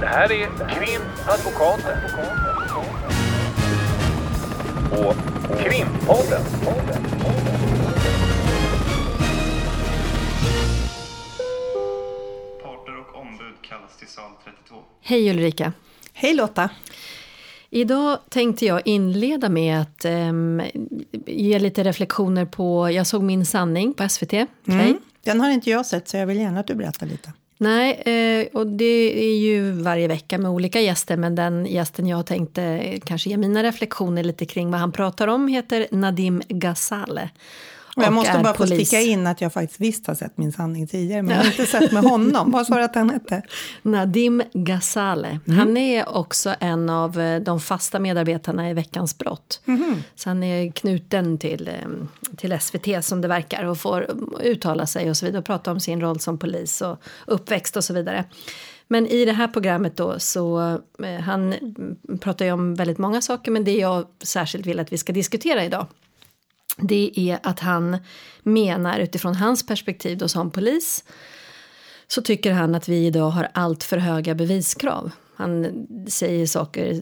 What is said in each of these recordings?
Det här är Krimadvokaten. Och Krimpodden. Parter och ombud kallas till sal 32. Hej Ulrika! Hej Lotta! Idag tänkte jag inleda med att um, ge lite reflektioner på, jag såg Min sanning på SVT. Mm. Den har inte jag sett så jag vill gärna att du berättar lite. Nej, eh, och det är ju varje vecka med olika gäster men den gästen jag tänkte eh, kanske ge mina reflektioner lite kring vad han pratar om heter Nadim Ghazale. Jag måste bara polis. få sticka in att jag faktiskt visst har sett Min sanning tidigare, men jag har inte sett med honom. Vad sa du att han hette? Nadim Ghazale. Mm. Han är också en av eh, de fasta medarbetarna i Veckans brott. Mm. Så han är knuten till, eh, till SVT som det verkar och får uttala sig och så vidare och prata om sin roll som polis och uppväxt och så vidare. Men i det här programmet då så eh, han pratar ju om väldigt många saker men det jag särskilt vill att vi ska diskutera idag det är att han menar utifrån hans perspektiv då som polis så tycker han att vi idag har allt för höga beviskrav. Han säger saker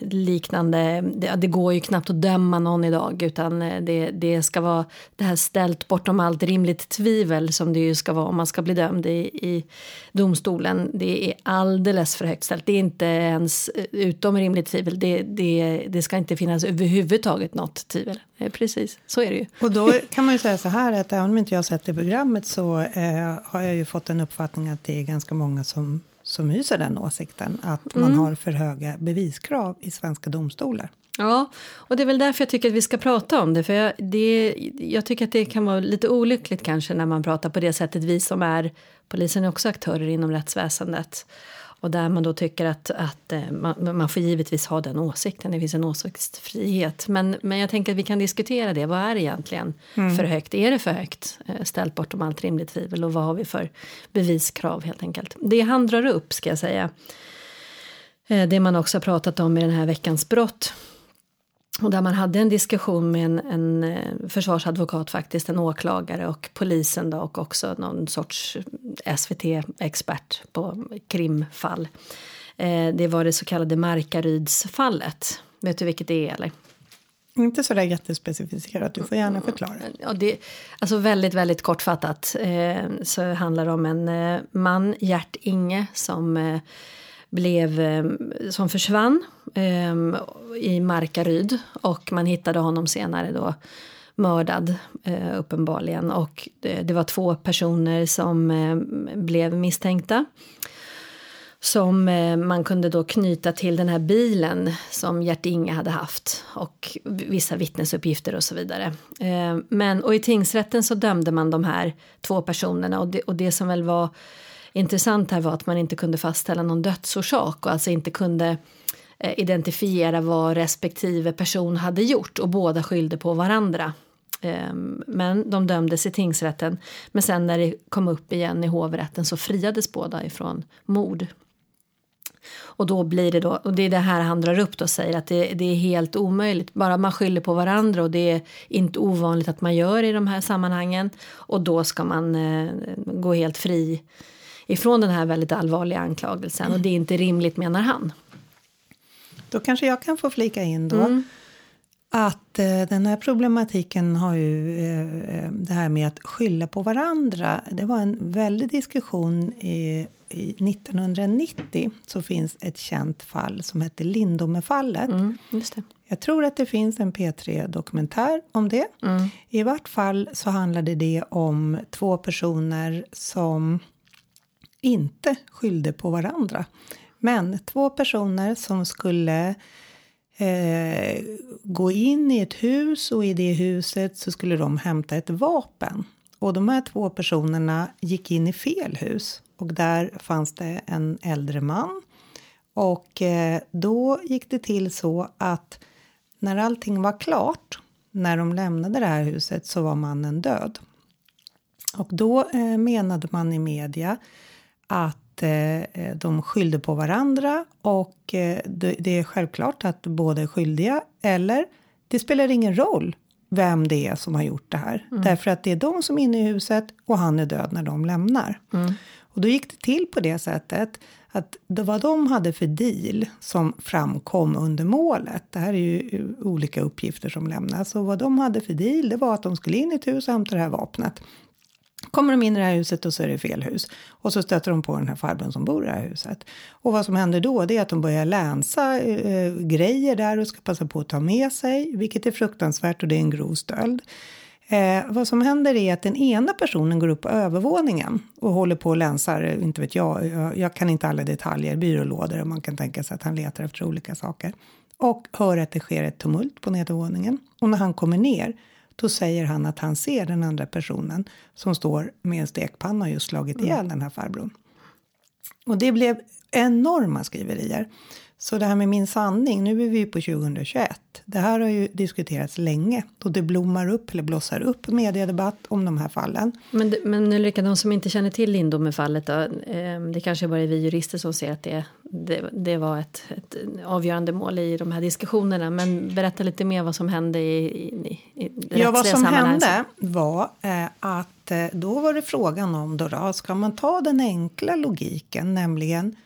liknande, det, det, går ju knappt att döma någon idag utan eh, det, det ska vara det här ställt bortom allt rimligt tvivel som det ju ska vara om man ska bli dömd i, i domstolen. Det är alldeles för högt ställt, det är inte ens eh, utom rimligt tvivel, det, det, det ska inte finnas överhuvudtaget något tvivel. Eh, precis, så är det ju. Och då kan man ju säga så här att även om inte jag har sett det programmet så eh, har jag ju fått en uppfattning att det är ganska många som som hyser den åsikten att man mm. har för höga beviskrav i svenska domstolar. Ja, och det är väl därför jag tycker att vi ska prata om det. För jag, det, jag tycker att det kan vara lite olyckligt kanske när man pratar på det sättet. Vi som är, polisen är också aktörer inom rättsväsendet. Och där man då tycker att, att eh, man, man får givetvis ha den åsikten, det finns en åsiktsfrihet. Men, men jag tänker att vi kan diskutera det, vad är egentligen mm. för högt? Är det för högt eh, ställt bortom allt rimligt tvivel och vad har vi för beviskrav helt enkelt? Det han drar upp ska jag säga, eh, det man också har pratat om i den här veckans brott och där man hade en diskussion med en, en eh, försvarsadvokat faktiskt, en åklagare och polisen då och också någon sorts SVT-expert på krimfall. Eh, det var det så kallade Markarydsfallet. Vet du vilket det är eller? Inte så där jättespecificerat, du får gärna förklara. Ja, det, alltså väldigt, väldigt kortfattat eh, så handlar det om en eh, man, Gert Inge, som eh, blev, ehm, som försvann ehm, i Markaryd. Och man hittade honom senare då mördad eh, uppenbarligen. Och det, var två personer som ehm, blev misstänkta. Som eh, man kunde då knyta till den här bilen som Gert Inge hade haft. Och vissa vittnesuppgifter och så vidare. Men och i tingsrätten så dömde man de här två personerna. Och det, och det som väl var intressant här var att man inte kunde fastställa någon dödsorsak och alltså inte kunde eh, identifiera vad respektive person hade gjort och båda skyllde på varandra. Ehm, men de dömdes i tingsrätten. Men sen när det kom upp igen i hovrätten så friades båda ifrån mord. Och då blir det då, och det är det här han drar upp då och säger att det, det, är helt omöjligt. Bara man skyller på varandra och det är inte ovanligt att man gör i de här sammanhangen. Och då ska man eh, gå helt fri ifrån den här väldigt allvarliga anklagelsen mm. och det är inte rimligt menar han. Då kanske jag kan få flika in då. Mm. Att eh, den här problematiken har ju eh, eh det här med att skylla på varandra. Det var en väldig diskussion i, i 1990 så finns ett känt fall som heter Lindomefallet. Mm, Jag tror att det finns en P3-dokumentär om det. Mm. I vart fall så handlade det om två personer som inte skyllde på varandra. Men två personer som skulle eh, gå in i ett hus och i det huset så skulle de hämta ett vapen. Och de här två personerna gick in i fel hus och där fanns det en äldre man. Och eh, då gick det till så att när allting var klart, när de lämnade det här huset så var mannen död. Och då eh, menade man i media att eh, de skyllde på varandra och eh, det, är självklart att båda är skyldiga. Eller det spelar ingen roll vem det är som har gjort det här. Mm. Därför att det är de som är inne i huset och han är död när de lämnar. Mm. Och då gick det till på det sättet att det vad de hade för deal som framkom under målet. Det här är ju olika uppgifter som lämnas och vad de hade för deal. Det var att de skulle in i ett hus och hämta det här vapnet. Kommer de in i det här huset och så är det fel hus. Och så stöter de på den här farbrorn som bor i det här huset. Och vad som händer då det är att de börjar länsa eh, grejer där och ska passa på att ta med sig. Vilket är fruktansvärt och det är en grov stöld. Eh, vad som händer är att den ena personen går upp på övervåningen och håller på och länsar, inte vet jag, jag, jag kan inte alla detaljer, byrålådor och man kan tänka sig att han letar efter olika saker. Och hör att det sker ett tumult på nedervåningen. Och när han kommer ner då säger han att han ser den andra personen som står med en stekpanna och just slagit ihjäl mm. den här farbrorn. Och det blev enorma skriverier. Så det här med min sanning, nu är vi på 2021. Det här har ju diskuterats länge och det blommar upp eller blossar upp mediedebatt om de här fallen. Men, men Ulrika, de som inte känner till Lindome-fallet då, eh, det kanske bara är vi jurister som ser att det, det, det var ett, ett, avgörande mål i de här diskussionerna. Men berätta lite mer vad som hände i, i, i Ja, vad som hände var eh, att eh, då var det frågan om då, då, ska man ta den enkla logiken, nämligen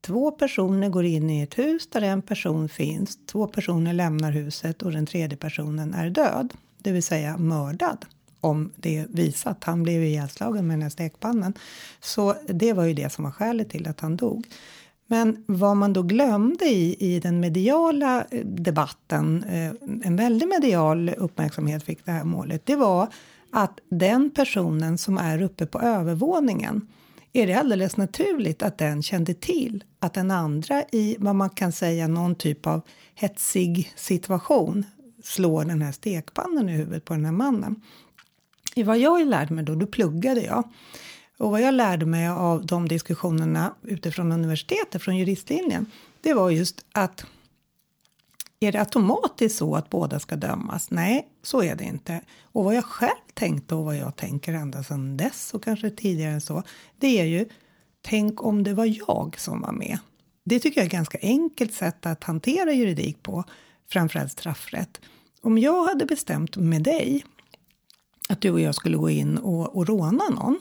Två personer går in i ett hus där en person finns. Två personer lämnar huset och den tredje personen är död, det vill säga mördad om det är visat. Han blev ihjälslagen med den här stekpannan. Så det var ju det som var skälet till att han dog. Men vad man då glömde i, i den mediala eh, debatten, eh, en väldig medial uppmärksamhet fick det här målet, det var att den personen som är uppe på övervåningen är det alldeles naturligt att den kände till att den andra i vad man kan säga någon typ av hetsig situation slår den här stekpannan i huvudet på den här mannen. I vad jag lärde mig då, då pluggade jag. Och vad jag lärde mig av de diskussionerna utifrån universitetet, från juristlinjen, det var just att är det automatiskt så att båda ska dömas? Nej, så är det inte. Och vad jag själv tänkte och vad jag tänker ända sedan dess och kanske tidigare än så, det är ju tänk om det var jag som var med. Det tycker jag är ett ganska enkelt sätt att hantera juridik på, framförallt straffrätt. Om jag hade bestämt med dig att du och jag skulle gå in och, och råna någon,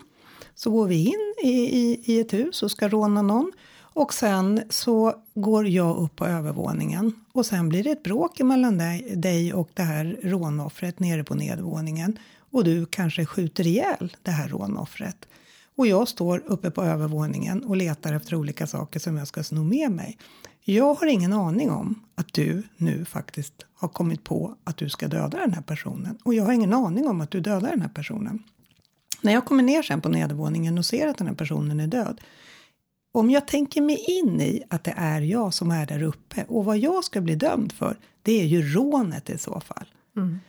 så går vi in i, i, i ett hus och ska råna någon och sen så går jag upp på övervåningen och sen blir det ett bråk mellan dig, och det här rånoffret nere på nedervåningen och du kanske skjuter ihjäl det här rånoffret. Och jag står uppe på övervåningen och letar efter olika saker som jag ska sno med mig. Jag har ingen aning om att du nu faktiskt har kommit på att du ska döda den här personen och jag har ingen aning om att du dödar den här personen. När jag kommer ner sen på nedervåningen och ser att den här personen är död om jag tänker mig in i att det är jag som är där uppe och vad jag ska bli dömd för, det är ju rånet i så fall. Mm.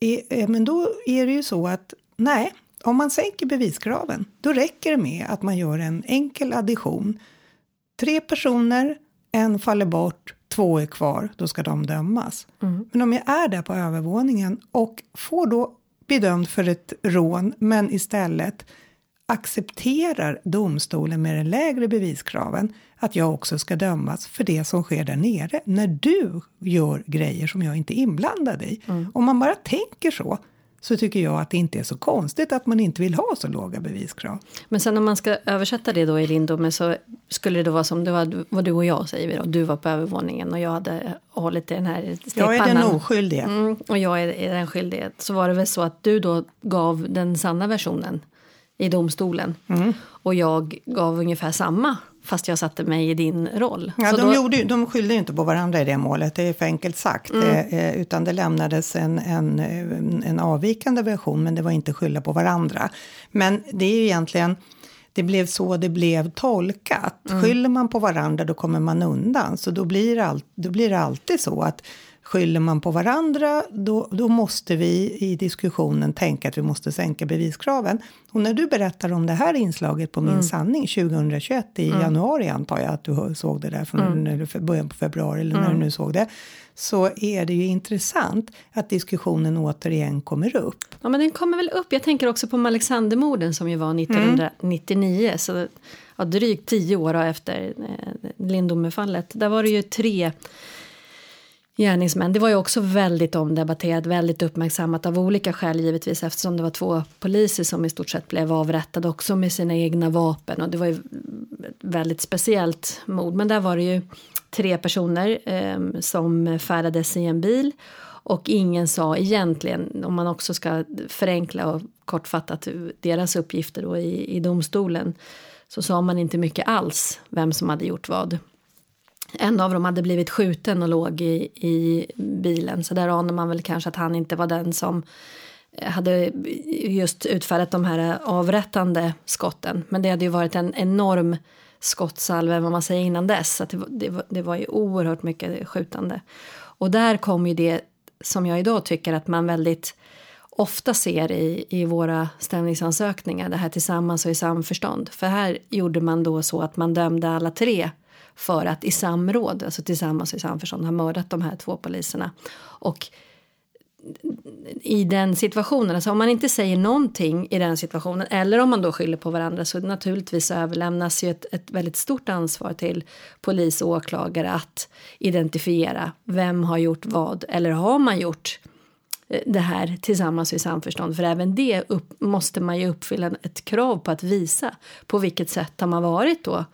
E, men då är det ju så att nej, om man sänker beviskraven, då räcker det med att man gör en enkel addition. Tre personer, en faller bort, två är kvar, då ska de dömas. Mm. Men om jag är där på övervåningen och får då bli dömd för ett rån, men istället accepterar domstolen med de lägre beviskraven att jag också ska dömas för det som sker där nere när du gör grejer som jag inte är inblandad i. Mm. Om man bara tänker så så tycker jag att det inte är så konstigt att man inte vill ha så låga beviskrav. Men sen om man ska översätta det då i din dom så skulle det då vara som det var, var du och jag säger vi då. Du var på övervåningen och jag hade hållit i den här stekpannan. Jag är den oskyldige. Mm, och jag är, är den skyldige. Så var det väl så att du då gav den sanna versionen i domstolen. Mm. Och jag gav ungefär samma fast jag satte mig i din roll. Ja, de, då... gjorde, de skyllde inte på varandra i det målet, det är för enkelt sagt. Mm. Eh, eh utan det lämnades en, en, en avvikande version, men det var inte skylla på varandra. Men det är ju egentligen, det blev så det blev tolkat. Mm. Skyller man på varandra då kommer man undan. Så då blir, all, då blir det alltid så att Skyller man på varandra, då, då måste vi i diskussionen tänka att vi måste sänka beviskraven. Och när du berättar om det här inslaget på Min mm. sanning 2021 i mm. januari antar jag att du såg det där från mm. början på februari eller när du mm. nu såg det. Så är det ju intressant att diskussionen återigen kommer upp. Ja men den kommer väl upp. Jag tänker också på Alexandermorden som ju var 1999. Mm. Så ja, drygt tio år efter eh, Lindomefallet. Där var det ju tre gärningsmän. Det var ju också väldigt omdebatterat, väldigt uppmärksammat av olika skäl givetvis eftersom det var två poliser som i stort sett blev avrättade också med sina egna vapen och det var ju väldigt speciellt mord. Men där var det ju tre personer eh, som färdades i en bil och ingen sa egentligen, om man också ska förenkla och kortfattat deras uppgifter då i, i domstolen, så sa man inte mycket alls vem som hade gjort vad. En av dem hade blivit skjuten och låg i, i bilen så där anar man väl kanske att han inte var den som eh, hade just utfärdat de här avrättande skotten. Men det hade ju varit en enorm skottsalve vad man säger innan dess. Så det, det, var, det var ju oerhört mycket skjutande. Och där kom ju det som jag idag tycker att man väldigt ofta ser i, i våra stämningsansökningar, det här tillsammans och i samförstånd. För här gjorde man då så att man dömde alla tre för att i samråd, alltså tillsammans i samförstånd, ha mördat de här två poliserna. Och i den situationen, alltså om man inte säger någonting i den situationen eller om man då skyller på varandra så naturligtvis överlämnas ju ett, ett väldigt stort ansvar till polis och åklagare att identifiera vem har gjort vad eller har man gjort det här tillsammans i samförstånd. För även det upp, måste man ju uppfylla ett krav på att visa. På vilket sätt har man varit då?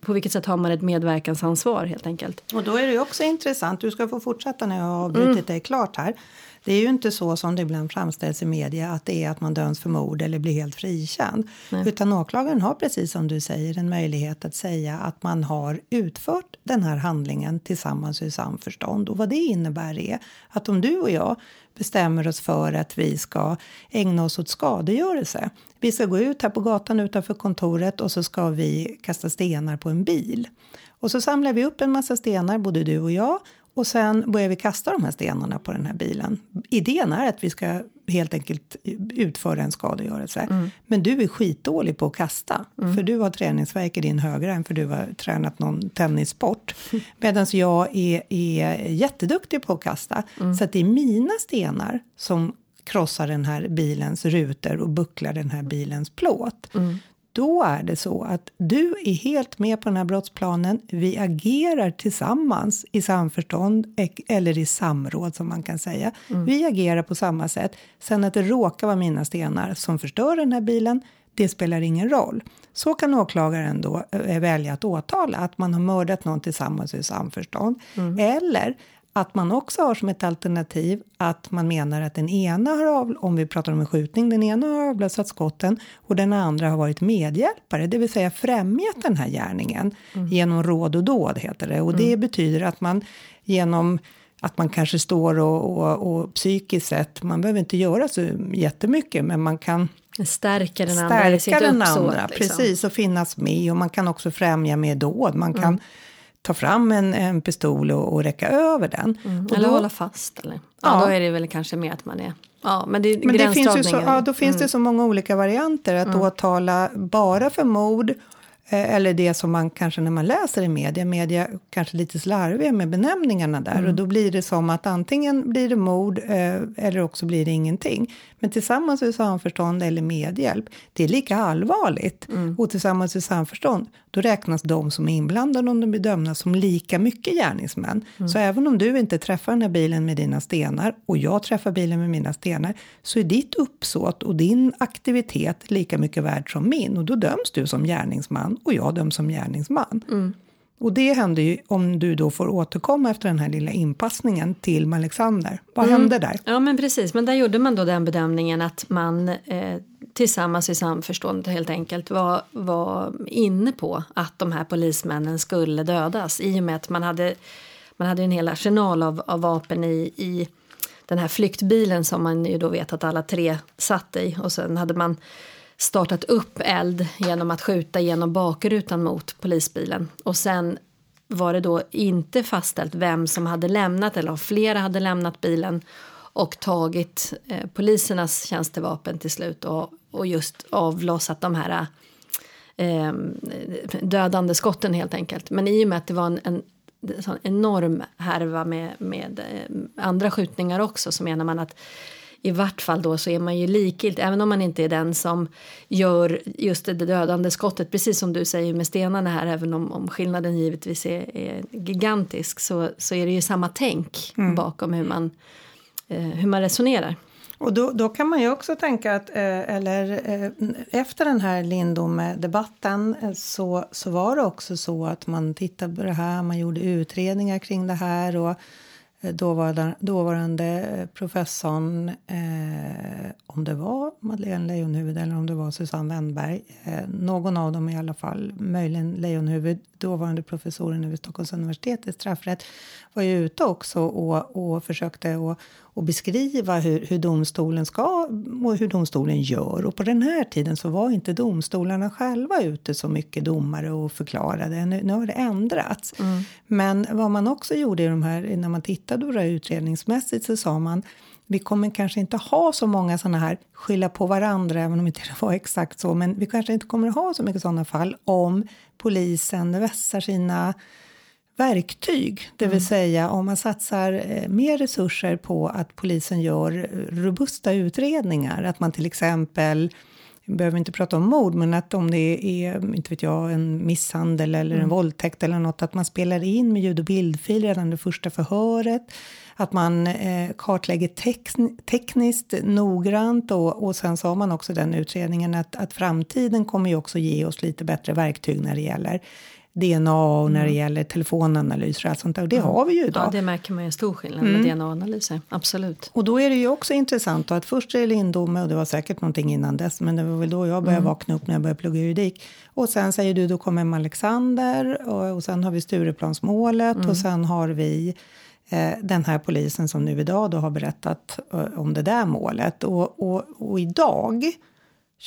På vilket sätt har man ett medverkansansvar helt enkelt? Och då är det också intressant, du ska få fortsätta när jag har avbrutit mm. dig klart här. Det är ju inte så som det ibland framställs i media att det är att man döms för mord eller blir helt frikänd. Nej. Utan åklagaren har precis som du säger en möjlighet att säga att man har utfört den här handlingen tillsammans i samförstånd. Och vad det innebär är att om du och jag bestämmer oss för att vi ska ägna oss åt skadegörelse. Vi ska gå ut här på gatan utanför kontoret och så ska vi kasta stenar på en bil. Och så samlar vi upp en massa stenar, både du och jag, och sen börjar vi kasta de här stenarna på den här bilen. Idén är att vi ska helt enkelt utföra en skadegörelse. Mm. Men du är skitdålig på att kasta. Mm. För du har träningsverk i din högra än för du har tränat någon tennissport. Mm. Medan jag är, är jätteduktig på att kasta. Mm. Så att det är mina stenar som krossar den här bilens rutor och bucklar den här bilens plåt. Mm då är det så att du är helt med på den här brottsplanen. Vi agerar tillsammans i samförstånd eller i samråd som man kan säga. Mm. Vi agerar på samma sätt. Sen att det råkar vara mina stenar som förstör den här bilen, det spelar ingen roll. Så kan åklagaren då äh, välja att åtala att man har mördat någon tillsammans i samförstånd. Mm. Eller att man också har som ett alternativ att man menar att den ena har, av, om vi pratar om en skjutning, den ena har avlossat skotten och den andra har varit medhjälpare, det vill säga främjat den här gärningen mm. genom råd och dåd heter det. Och mm. det betyder att man genom att man kanske står och, och, och psykiskt sett, man behöver inte göra så jättemycket, men man kan Stärka den andra, stärka den andra liksom. precis, och finnas med. Och man kan också främja med dåd. Man kan mm ta fram en, en pistol och, och räcka över den. Mm. eller då, hålla fast. Eller? Ja, ja, då är det väl kanske mer att man är... Ja, men det men det finns ju så, ja, då finns mm. det så många olika varianter. Att mm. åtala bara för mord eller det som man kanske när man läser i media, media kanske lite slarviga med benämningarna där mm. och då blir det som att antingen blir det mord eh, eller också blir det ingenting. Men tillsammans i samförstånd eller medhjälp, det är lika allvarligt. Mm. Och tillsammans i samförstånd, då räknas de som är inblandade om de blir dömda som lika mycket gärningsmän. Mm. Så även om du inte träffar den här bilen med dina stenar och jag träffar bilen med mina stenar så är ditt uppsåt och din aktivitet lika mycket värd som min och då döms du som gärningsman och jag döms som gärningsman. Mm. Och det händer ju om du då får återkomma efter den här lilla inpassningen till Alexander. Vad mm. hände där? Ja men precis, men där gjorde man då den bedömningen att man eh, tillsammans i samförstånd helt enkelt var, var inne på att de här polismännen skulle dödas i och med att man hade, man hade en hel arsenal av, av vapen i, i den här flyktbilen som man ju då vet att alla tre satt i och sen hade man startat upp eld genom att skjuta genom bakrutan mot polisbilen. Och sen var det då inte fastställt vem som hade lämnat eller om flera hade lämnat bilen och tagit eh, polisernas tjänstevapen till slut och, och just avlossat de här eh, dödande skotten helt enkelt. Men i och med att det var en, en sån enorm härva med, med eh, andra skjutningar också så menar man att i vart fall då så är man ju likgiltig, även om man inte är den som gör just det dödande skottet, precis som du säger med stenarna här, även om, om skillnaden givetvis är, är gigantisk så, så är det ju samma tänk mm. bakom hur man, eh, hur man resonerar. Och då, då kan man ju också tänka att, eh, eller eh, efter den här Lindome-debatten eh, så, så var det också så att man tittade på det här, man gjorde utredningar kring det här och dåvarande, dåvarande eh, professorn, eh, om det var Madeleine Leijonhufvud eller om det var Susanne Wennberg, eh, någon av dem i alla fall, möjligen Leijonhufvud, dåvarande professoren vid Stockholms universitet i straffrätt, var ju ute också och, och försökte och, och beskriva hur, hur domstolen ska och hur domstolen gör. Och på den här tiden så var inte domstolarna själva ute så mycket domare och förklarade. Nu, nu har det ändrats. Mm. Men vad man också gjorde i de här, när man tittade på det utredningsmässigt så sa man vi kommer kanske inte ha så många såna här skylla på varandra, även om inte det var exakt så, men vi kanske inte kommer ha så mycket sådana fall om polisen vässar sina verktyg. Det vill mm. säga om man satsar eh, mer resurser på att polisen gör robusta utredningar. Att man till exempel, vi behöver inte prata om mord, men att om det är inte vet jag, en misshandel eller en mm. våldtäkt eller något, att man spelar in med ljud och bildfil redan det första förhöret. Att man eh, kartlägger tekniskt noggrant och, och sen har man också den utredningen att, att framtiden kommer ju också ge oss lite bättre verktyg när det gäller DNA och när det mm. gäller telefonanalyser och allt sånt där. Och det har vi ju idag. Ja, det märker man ju en stor skillnad med mm. DNA-analyser. Absolut. Och då är det ju också intressant att först är det Lindome och det var säkert någonting innan dess, men det var väl då jag började mm. vakna upp när jag började plugga juridik. Och sen säger du, då kommer Alexander och, och sen har vi Stureplansmålet mm. och sen har vi eh, den här polisen som nu idag då har berättat eh, om det där målet. Och, och, och idag,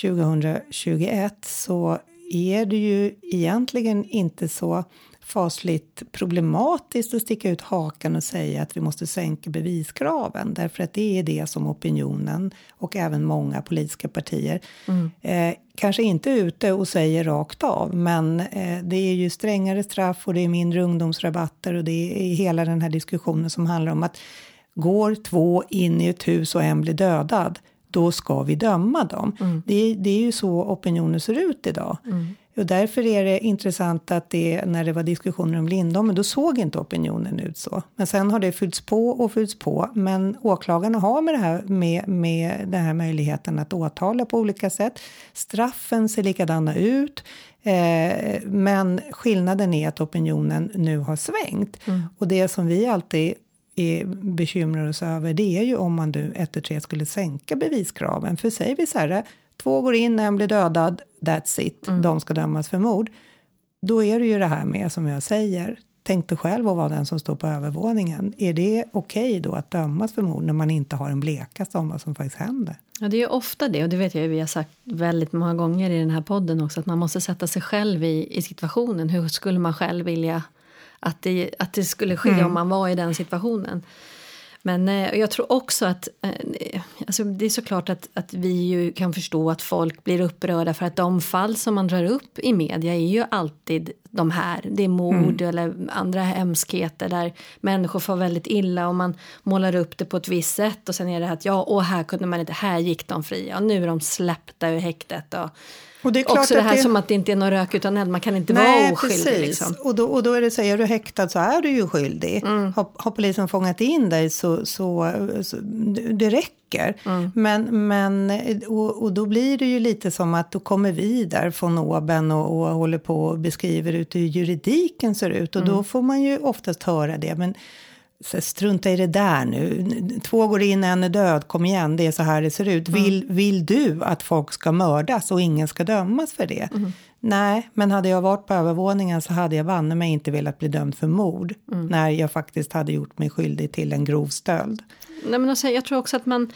2021, så är det ju egentligen inte så fasligt problematiskt att sticka ut hakan och säga att vi måste sänka beviskraven därför att det är det som opinionen och även många politiska partier mm. eh, kanske inte ute och säger rakt av men eh, det är ju strängare straff och det är mindre ungdomsrabatter och det är hela den här diskussionen som handlar om att går två in i ett hus och en blir dödad då ska vi döma dem. Mm. Det, det, är ju så opinionen ser ut idag. Mm. Och därför är det intressant att det, när det var diskussioner om Lindholmen, då såg inte opinionen ut så. Men sen har det fyllts på och fyllts på. Men åklagarna har med, det här, med, med den här möjligheten att åtala på olika sätt. Straffen ser likadana ut. Eh, men skillnaden är att opinionen nu har svängt. Mm. Och det som vi alltid är, bekymrar oss över det är ju om man nu efter tre skulle sänka beviskraven. För säger vi så här, två går in, en blir dödad, that's it, mm. de ska dömas för mord. Då är det ju det här med, som jag säger, tänk dig själv att vara den som står på övervåningen. Är det okej okay då att dömas för mord när man inte har en blekaste om vad som faktiskt händer? Ja, det är ofta det, och det vet jag vi har sagt väldigt många gånger i den här podden också, att man måste sätta sig själv i, i situationen. Hur skulle man själv vilja att det, att det skulle ske mm. om man var i den situationen. Men eh, jag tror också att eh, alltså det är såklart att, att vi ju kan förstå att folk blir upprörda för att de fall som man drar upp i media är ju alltid de här. Det är mord mm. eller andra hemskheter där människor får väldigt illa och man målar upp det på ett visst sätt och sen är det att ja, och här kunde man inte, här gick de fria och nu är de släppta ur häktet och och det är klart Också det här det... som att det inte är någon rök utan eld, man kan inte Nej, vara oskyldig. Precis. Liksom. Och, då, och då är det så, är du häktad så är du ju skyldig. Mm. Har, har, polisen fångat in dig så, så, så det räcker. Mm. Men, men, och, och, då blir det ju lite som att då kommer vi där från oben och, och håller på och beskriver ut hur juridiken ser ut. Och mm. då får man ju oftast höra det. Men så strunta i det där nu. Två går in, en är död, kom igen, det är så här det ser ut. Mm. Vill, vill du att folk ska mördas och ingen ska dömas för det? Mm. Nej, men hade jag varit på övervåningen så hade jag banne mig inte velat bli dömd för mord mm. när jag faktiskt hade gjort mig skyldig till en grov stöld. Nej, men alltså, jag tror också att man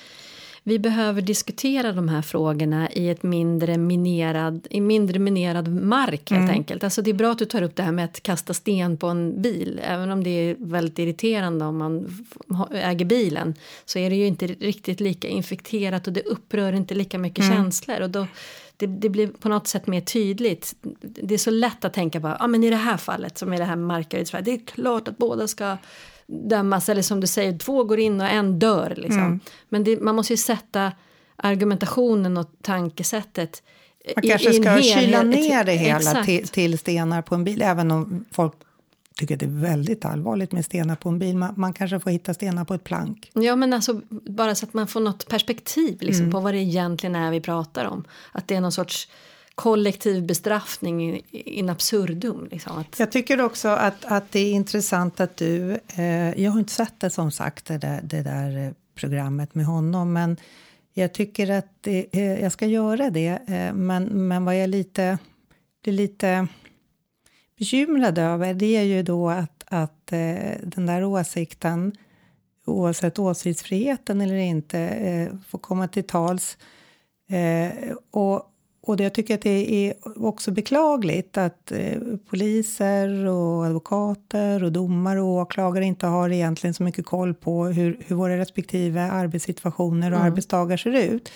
vi behöver diskutera de här frågorna i ett mindre minerad, i mindre minerad mark helt mm. enkelt. Alltså det är bra att du tar upp det här med att kasta sten på en bil. Även om det är väldigt irriterande om man äger bilen så är det ju inte riktigt lika infekterat och det upprör inte lika mycket mm. känslor. Och då, det, det, blir på något sätt mer tydligt. Det är så lätt att tänka på, ja ah, men i det här fallet som i det här Markaryds det är klart att båda ska dömas, eller som du säger, två går in och en dör. Liksom. Mm. Men det, man måste ju sätta argumentationen och tankesättet man kanske ska kyla ner det hela till, till, stenar på en bil, även om folk tycker att det är väldigt allvarligt med stenar på en bil. Man, man kanske får hitta stenar på ett plank. Ja, men alltså bara så att man får något perspektiv liksom, Mm. på vad det egentligen är vi pratar om. Att det är någon sorts kollektiv bestraffning in- absurdum. Liksom. Att, Jag tycker också att, att det är intressant att du... Eh, jag har inte sett det som sagt, det där, det där eh, programmet med honom. Men jag tycker att det, eh, jag ska göra det. Eh, men, men vad jag lite, blir lite bekymrad över det är ju då att, att eh, den där åsikten oavsett åsiktsfriheten eller inte eh, får komma till tals. Eh, och, och det, jag tycker att det är också beklagligt att eh, poliser och advokater och domare och åklagare inte har egentligen så mycket koll på hur, hur våra respektive arbetssituationer och arbetsdagar ser ut.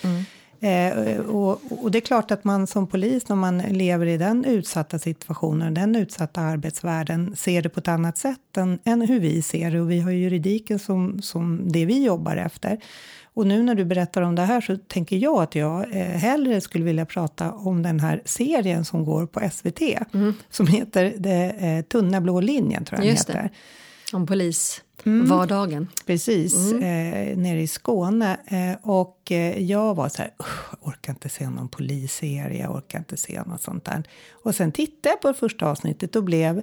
Eh, och, och det är klart att man som polis, när man lever i den utsatta situationen, den utsatta arbetsvärlden, ser det på ett annat sätt än, än hur vi ser det. Och vi har ju juridiken som, som det vi jobbar efter. Och nu när du berättar om det här så tänker jag att jag eh, hellre skulle vilja prata om den här serien som går på SVT. Som heter det, eh, Tunna blå linjen, tror jag den Just det. heter. om polis, Mm. vardagen. Precis, eh, nere i Skåne. Eh, och eh, jag var så här, "Usch, jag orkar inte se någon polisserie, jag orkar inte se något sånt där. Och sen tittade jag på det första avsnittet och blev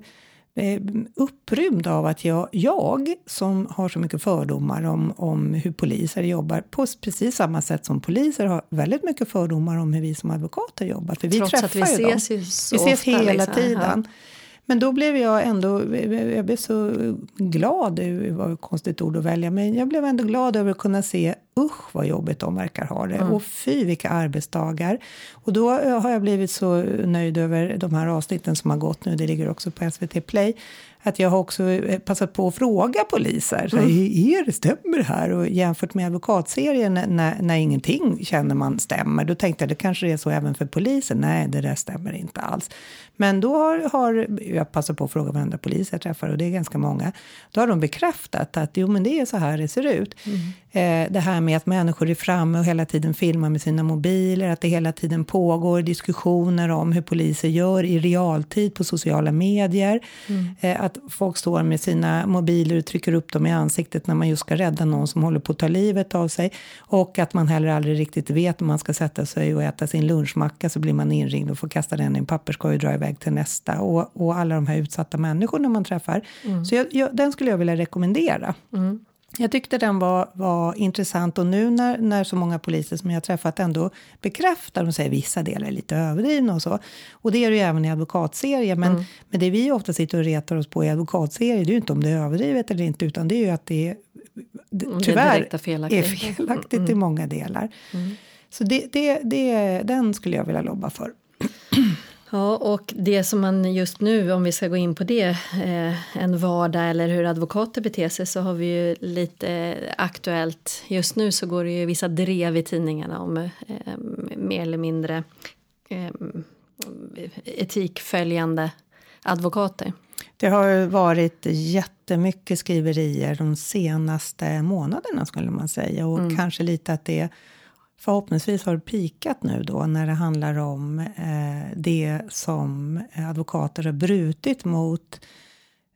eh, upprymd av att jag, jag som har så mycket fördomar om, om hur poliser jobbar, på precis samma sätt som poliser har väldigt mycket fördomar om hur vi som advokater jobbar. För vi Trots att vi träffar ju dem. ses ju så Vi ses ofta, hela liksom. tiden. Men då blev jag ändå, jag blev så glad, det var ett konstigt ord att välja, men jag blev ändå glad över att kunna se, usch vad jobbigt de verkar ha det. Och fy vilka arbetsdagar. Och då eh, har jag blivit så nöjd över de här avsnitten som har gått nu, det ligger också på SVT Play, att jag har också eh, passat på att fråga poliser, så här, är det, stämmer det här? Och jämfört med advokatserien när, när, när ingenting känner man stämmer, då tänkte jag det kanske är så även för polisen. Nej, det där stämmer inte alls. Men då har, har jag passar på att fråga varenda polis jag träffar, och det är ganska många. Då har de bekräftat att jo, men det är så här det ser ut. Mm. Eh, det här med att människor är framme och hela tiden filmar med sina mobiler, att det hela tiden pågår diskussioner om hur poliser gör i realtid på sociala medier. Eh, att folk står med sina mobiler och trycker upp dem i ansiktet när man just ska rädda någon som håller på att ta livet av sig. Och att man heller aldrig riktigt vet om man ska sätta sig och äta sin lunchmacka så blir man inringd och får kasta den i en papperskorg och dra iväg till nästa. Och, och alla de här utsatta människorna man träffar. Så jag, jag, den skulle jag vilja rekommendera. Jag tyckte den var, var intressant och nu när, när så många poliser som jag träffat ändå bekräftar, de säger vissa delar är lite överdrivna och så. Och det är det ju även i advokatserier, men, men det vi ofta sitter och retar oss på i advokatserier, det är ju inte om det är överdrivet eller inte, utan det är ju att det är det, Om det är tyvärr felaktigt. är felaktigt i många delar. Så det, det, det, den skulle jag vilja lobba för. Ja, och det som man just nu, om vi ska gå in på det, eh, en vardag eller hur advokater beter sig, så har vi ju lite eh, aktuellt. Just nu så går det ju vissa drev i tidningarna om eh, mer eller mindre etikföljande advokater. Det har varit jättemycket skriverier de senaste månaderna skulle man säga. Och kanske lite att det förhoppningsvis har pikat nu då när det handlar om eh, det som advokater har brutit mot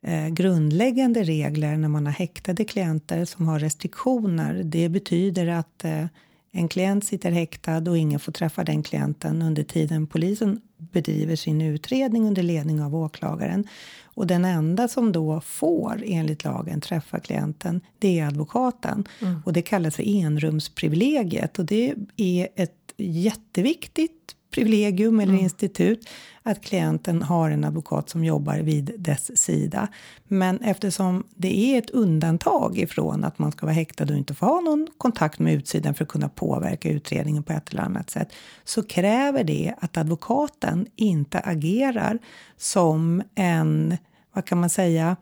eh, grundläggande regler när man har häktade klienter som har restriktioner. Det betyder att eh, en klient sitter häktad och ingen får träffa den klienten under tiden polisen bedriver sin utredning under ledning av åklagaren. Och den enda som då får enligt lagen träffa klienten, det är advokaten. Och det kallas för enrumsprivilegiet och det är ett jätteviktigt privilegium eller institut att klienten har en advokat som jobbar vid dess sida. Men eftersom det är ett undantag ifrån att man ska vara häktad och inte få ha någon kontakt med utsidan för att kunna påverka utredningen på ett eller annat sätt så kräver det att advokaten inte agerar som en, vad kan man säga,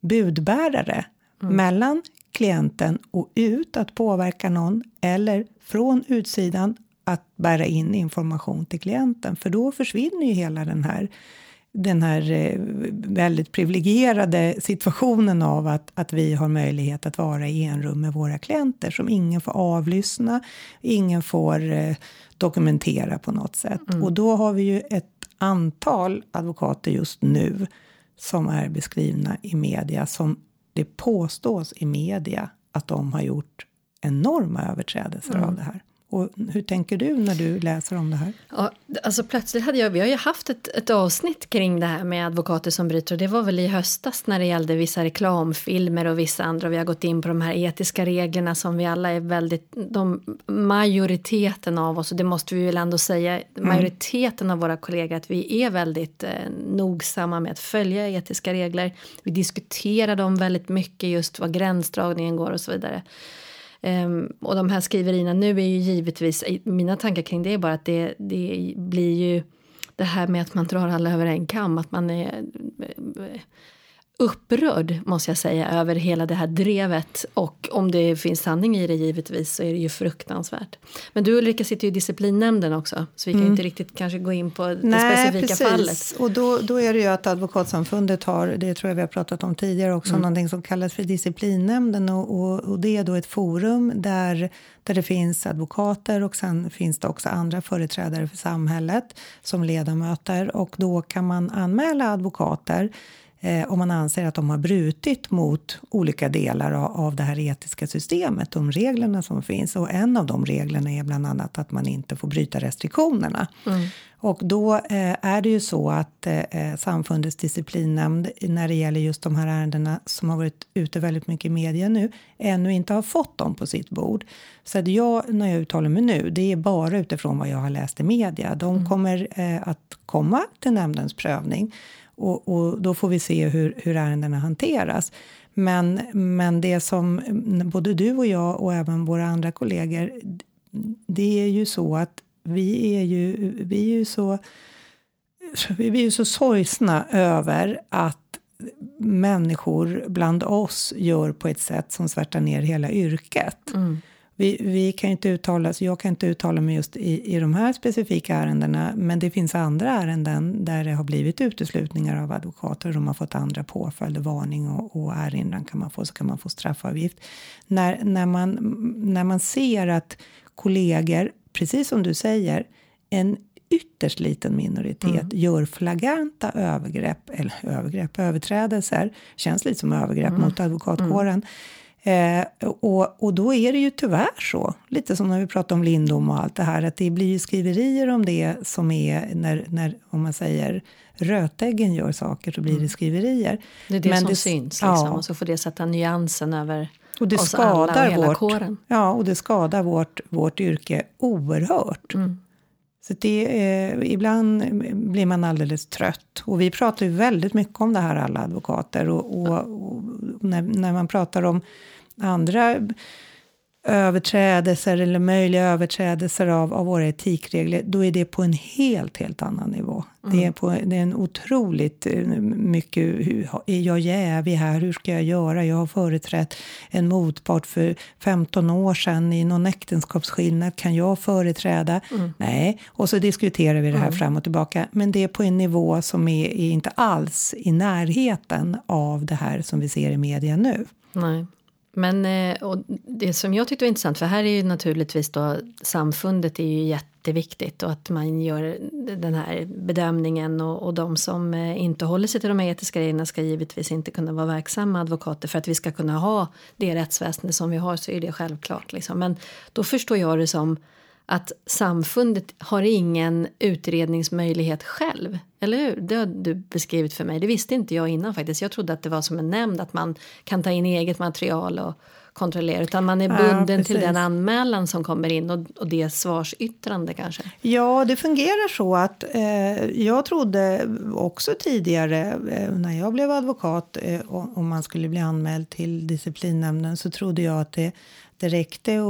budbärare mellan klienten och ut att påverka någon eller från utsidan att bära in information till klienten. För då försvinner ju hela den här, den här eh, väldigt privilegierade situationen av att, att vi har möjlighet att vara i en rum med våra klienter som ingen får avlyssna, ingen får eh, dokumentera på något sätt. Och då har vi ju ett antal advokater just nu som är beskrivna i media som det påstås i media att de har gjort enorma överträdelser Mm. av det här. Och hur tänker du när du läser om det här? Ja, alltså plötsligt hade jag, vi har ju haft ett, ett avsnitt kring det här med advokater som bryter och det var väl i höstas när det gällde vissa reklamfilmer och vissa andra. Vi har gått in på de här etiska reglerna som vi alla är väldigt, de, majoriteten av oss, och det måste vi väl ändå säga, majoriteten av våra kollegor att vi är väldigt eh, nogsamma med att följa etiska regler. Vi diskuterar dem väldigt mycket, just vad gränsdragningen går och så vidare. Ehm, och de här skriverierna nu är ju givetvis, mina tankar kring det är bara att det, det blir ju det här med att man drar alla över en kam, att man är eh, upprörd måste jag säga över hela det här drevet och om det finns sanning i det givetvis så är det ju fruktansvärt. Men du Ulrika sitter ju i disciplinnämnden också så vi kan ju inte riktigt kanske gå in på det specifika fallet. Och då, då är det ju att Advokatsamfundet har, det tror jag vi har pratat om tidigare också, Mm. någonting som kallas för disciplinnämnden och, och, och det är då ett forum där, där det finns advokater och sen finns det också andra företrädare för samhället som ledamöter och då kan man anmäla advokater eh, om man anser att de har brutit mot olika delar av, av det här etiska systemet, de reglerna som finns. Och en av de reglerna är bland annat att man inte får bryta restriktionerna. Och då eh, är det ju så att eh, samfundets disciplinnämnd när det gäller just de här ärendena som har varit ute väldigt mycket i media nu ännu inte har fått dem på sitt bord. Så att jag, när jag uttalar mig nu, det är bara utifrån vad jag har läst i media. De kommer eh, att komma till nämndens prövning och, och då får vi se hur, hur ärendena hanteras. Men, men det som både du och jag och även våra andra kollegor, det är ju så att vi är ju, vi är ju så vi är ju så sorgsna över att människor bland oss gör på ett sätt som svärtar ner hela yrket. Mm. Vi, vi kan inte uttala oss, jag kan inte uttala mig just i, i de här specifika ärendena, men det finns andra ärenden där det har blivit uteslutningar av advokater och de har fått andra påföljder, varning och, och erinran kan man få, så kan man få straffavgift. När, när, man, när man ser att kollegor, precis som du säger, en ytterst liten minoritet gör flagranta övergrepp, eller övergrepp, överträdelser, känns lite som övergrepp mot advokatkåren. Eh, och, och då är det ju tyvärr så, lite som när vi pratar om Lindom och allt det här, att det blir ju skriverier om det som är när, när om man säger rötäggen gör saker så blir det skriverier. Det är det Men som syns liksom, ja. och så får det sätta nyansen över Och det oss alla och skadar hela vårt, kåren. Ja, och det skadar vårt, vårt yrke oerhört. Mm. Så det, eh, ibland blir man alldeles trött. Och vi pratar ju väldigt mycket om det här, alla advokater. Och, och, och när, när man pratar om andra överträdelser eller möjliga överträdelser av, av våra etikregler, då är det på en helt, helt annan nivå. Det, är på, det är en otroligt eh, mycket, hur, är jag jävig här, hur ska jag göra? Jag har företrätt en motpart för 15 år sedan i någon äktenskapsskillnad, kan jag företräda? Nej, och så diskuterar vi det här fram och tillbaka, men det är på en nivå som är, är inte alls i närheten av det här som vi ser i media nu. Nej. Men eh, och det som jag tyckte var intressant, för här är ju naturligtvis då samfundet är ju jätteviktigt och att man gör den här bedömningen och, och de som eh, inte håller sig till de här etiska reglerna ska givetvis inte kunna vara verksamma advokater för att vi ska kunna ha det rättsväsende som vi har så är det självklart liksom. Men då förstår jag det som att samfundet har ingen utredningsmöjlighet själv, eller hur? Det har du beskrivit för mig. Det visste inte jag innan faktiskt. Jag trodde att det var som en nämnd, att man kan ta in eget material och kontrollera, utan man är Ja, bunden till precis. den anmälan som kommer in och, och det svarsyttrande kanske. Ja, det fungerar så att eh, jag trodde också tidigare eh, när jag blev advokat eh, om man skulle bli anmäld till disciplinnämnden så trodde jag att det, det räckte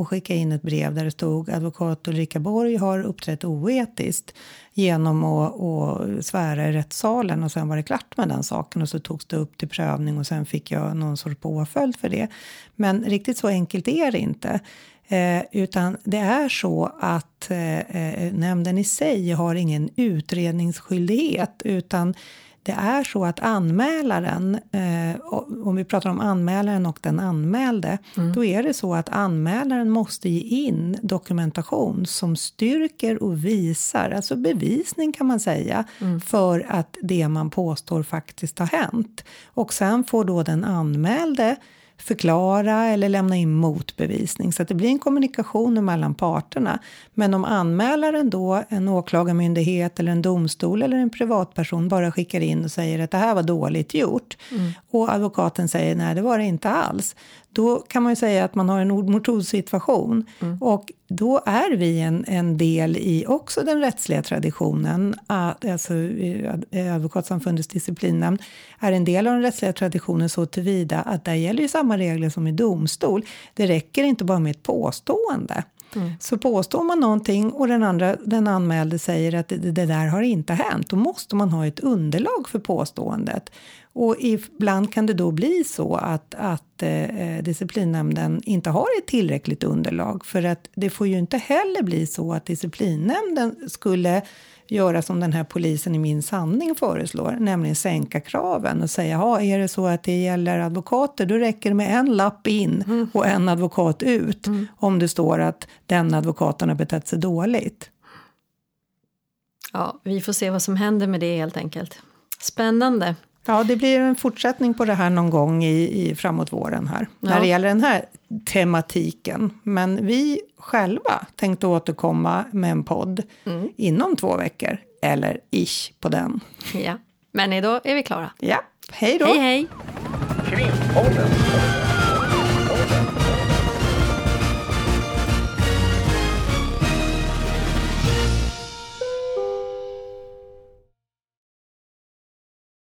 att skicka in ett brev där det stod advokat Ulrika Borg har uppträtt oetiskt genom att, att svära i rättssalen och sen var det klart med den saken och så togs det upp till prövning och sen fick jag någon sorts påföljd för det. Men riktigt så enkelt är det inte. Eh, utan det är så att eh, eh nämnden i sig har ingen utredningsskyldighet utan det är så att anmälaren, eh, om vi pratar om anmälaren och den anmälde, mm. då är det så att anmälaren måste ge in dokumentation som styrker och visar, alltså bevisning kan man säga, mm. för att det man påstår faktiskt har hänt. Och sen får då den anmälde förklara eller lämna in motbevisning. Så att det blir en kommunikation mellan parterna. Men om anmälaren då, en åklagarmyndighet eller en domstol eller en privatperson bara skickar in och säger att det här var dåligt gjort mm. och advokaten säger nej, det var det inte alls då kan man ju säga att man har en ord mot ord-situation. Mm. Och då är vi en, en del i också den rättsliga traditionen. Alltså Advokatsamfundets disciplinnämnd är en del av den rättsliga traditionen så tillvida att där gäller ju samma regler som i domstol. Det räcker inte bara med ett påstående. Mm. Så påstår man någonting och den, andra, den anmälde säger att det, det, där har inte hänt, då måste man ha ett underlag för påståendet. Och ibland kan det då bli så att, att eh, disciplinnämnden inte har ett tillräckligt underlag för att det får ju inte heller bli så att disciplinnämnden skulle göra som den här polisen i Min sanning föreslår, nämligen sänka kraven och säga, ja, är det så att det gäller advokater, då räcker det med en lapp in mm. och en advokat ut mm. om det står att den advokaten har betett sig dåligt. Ja, vi får se vad som händer med det helt enkelt. Spännande. Ja, det blir en fortsättning på det här någon gång i, i framåt våren här, ja. när det gäller den här tematiken. Men vi själva tänkte återkomma med en podd mm. inom två veckor, eller ish på den. Ja, men idag är vi klara. Ja, hej då! Hej, hej!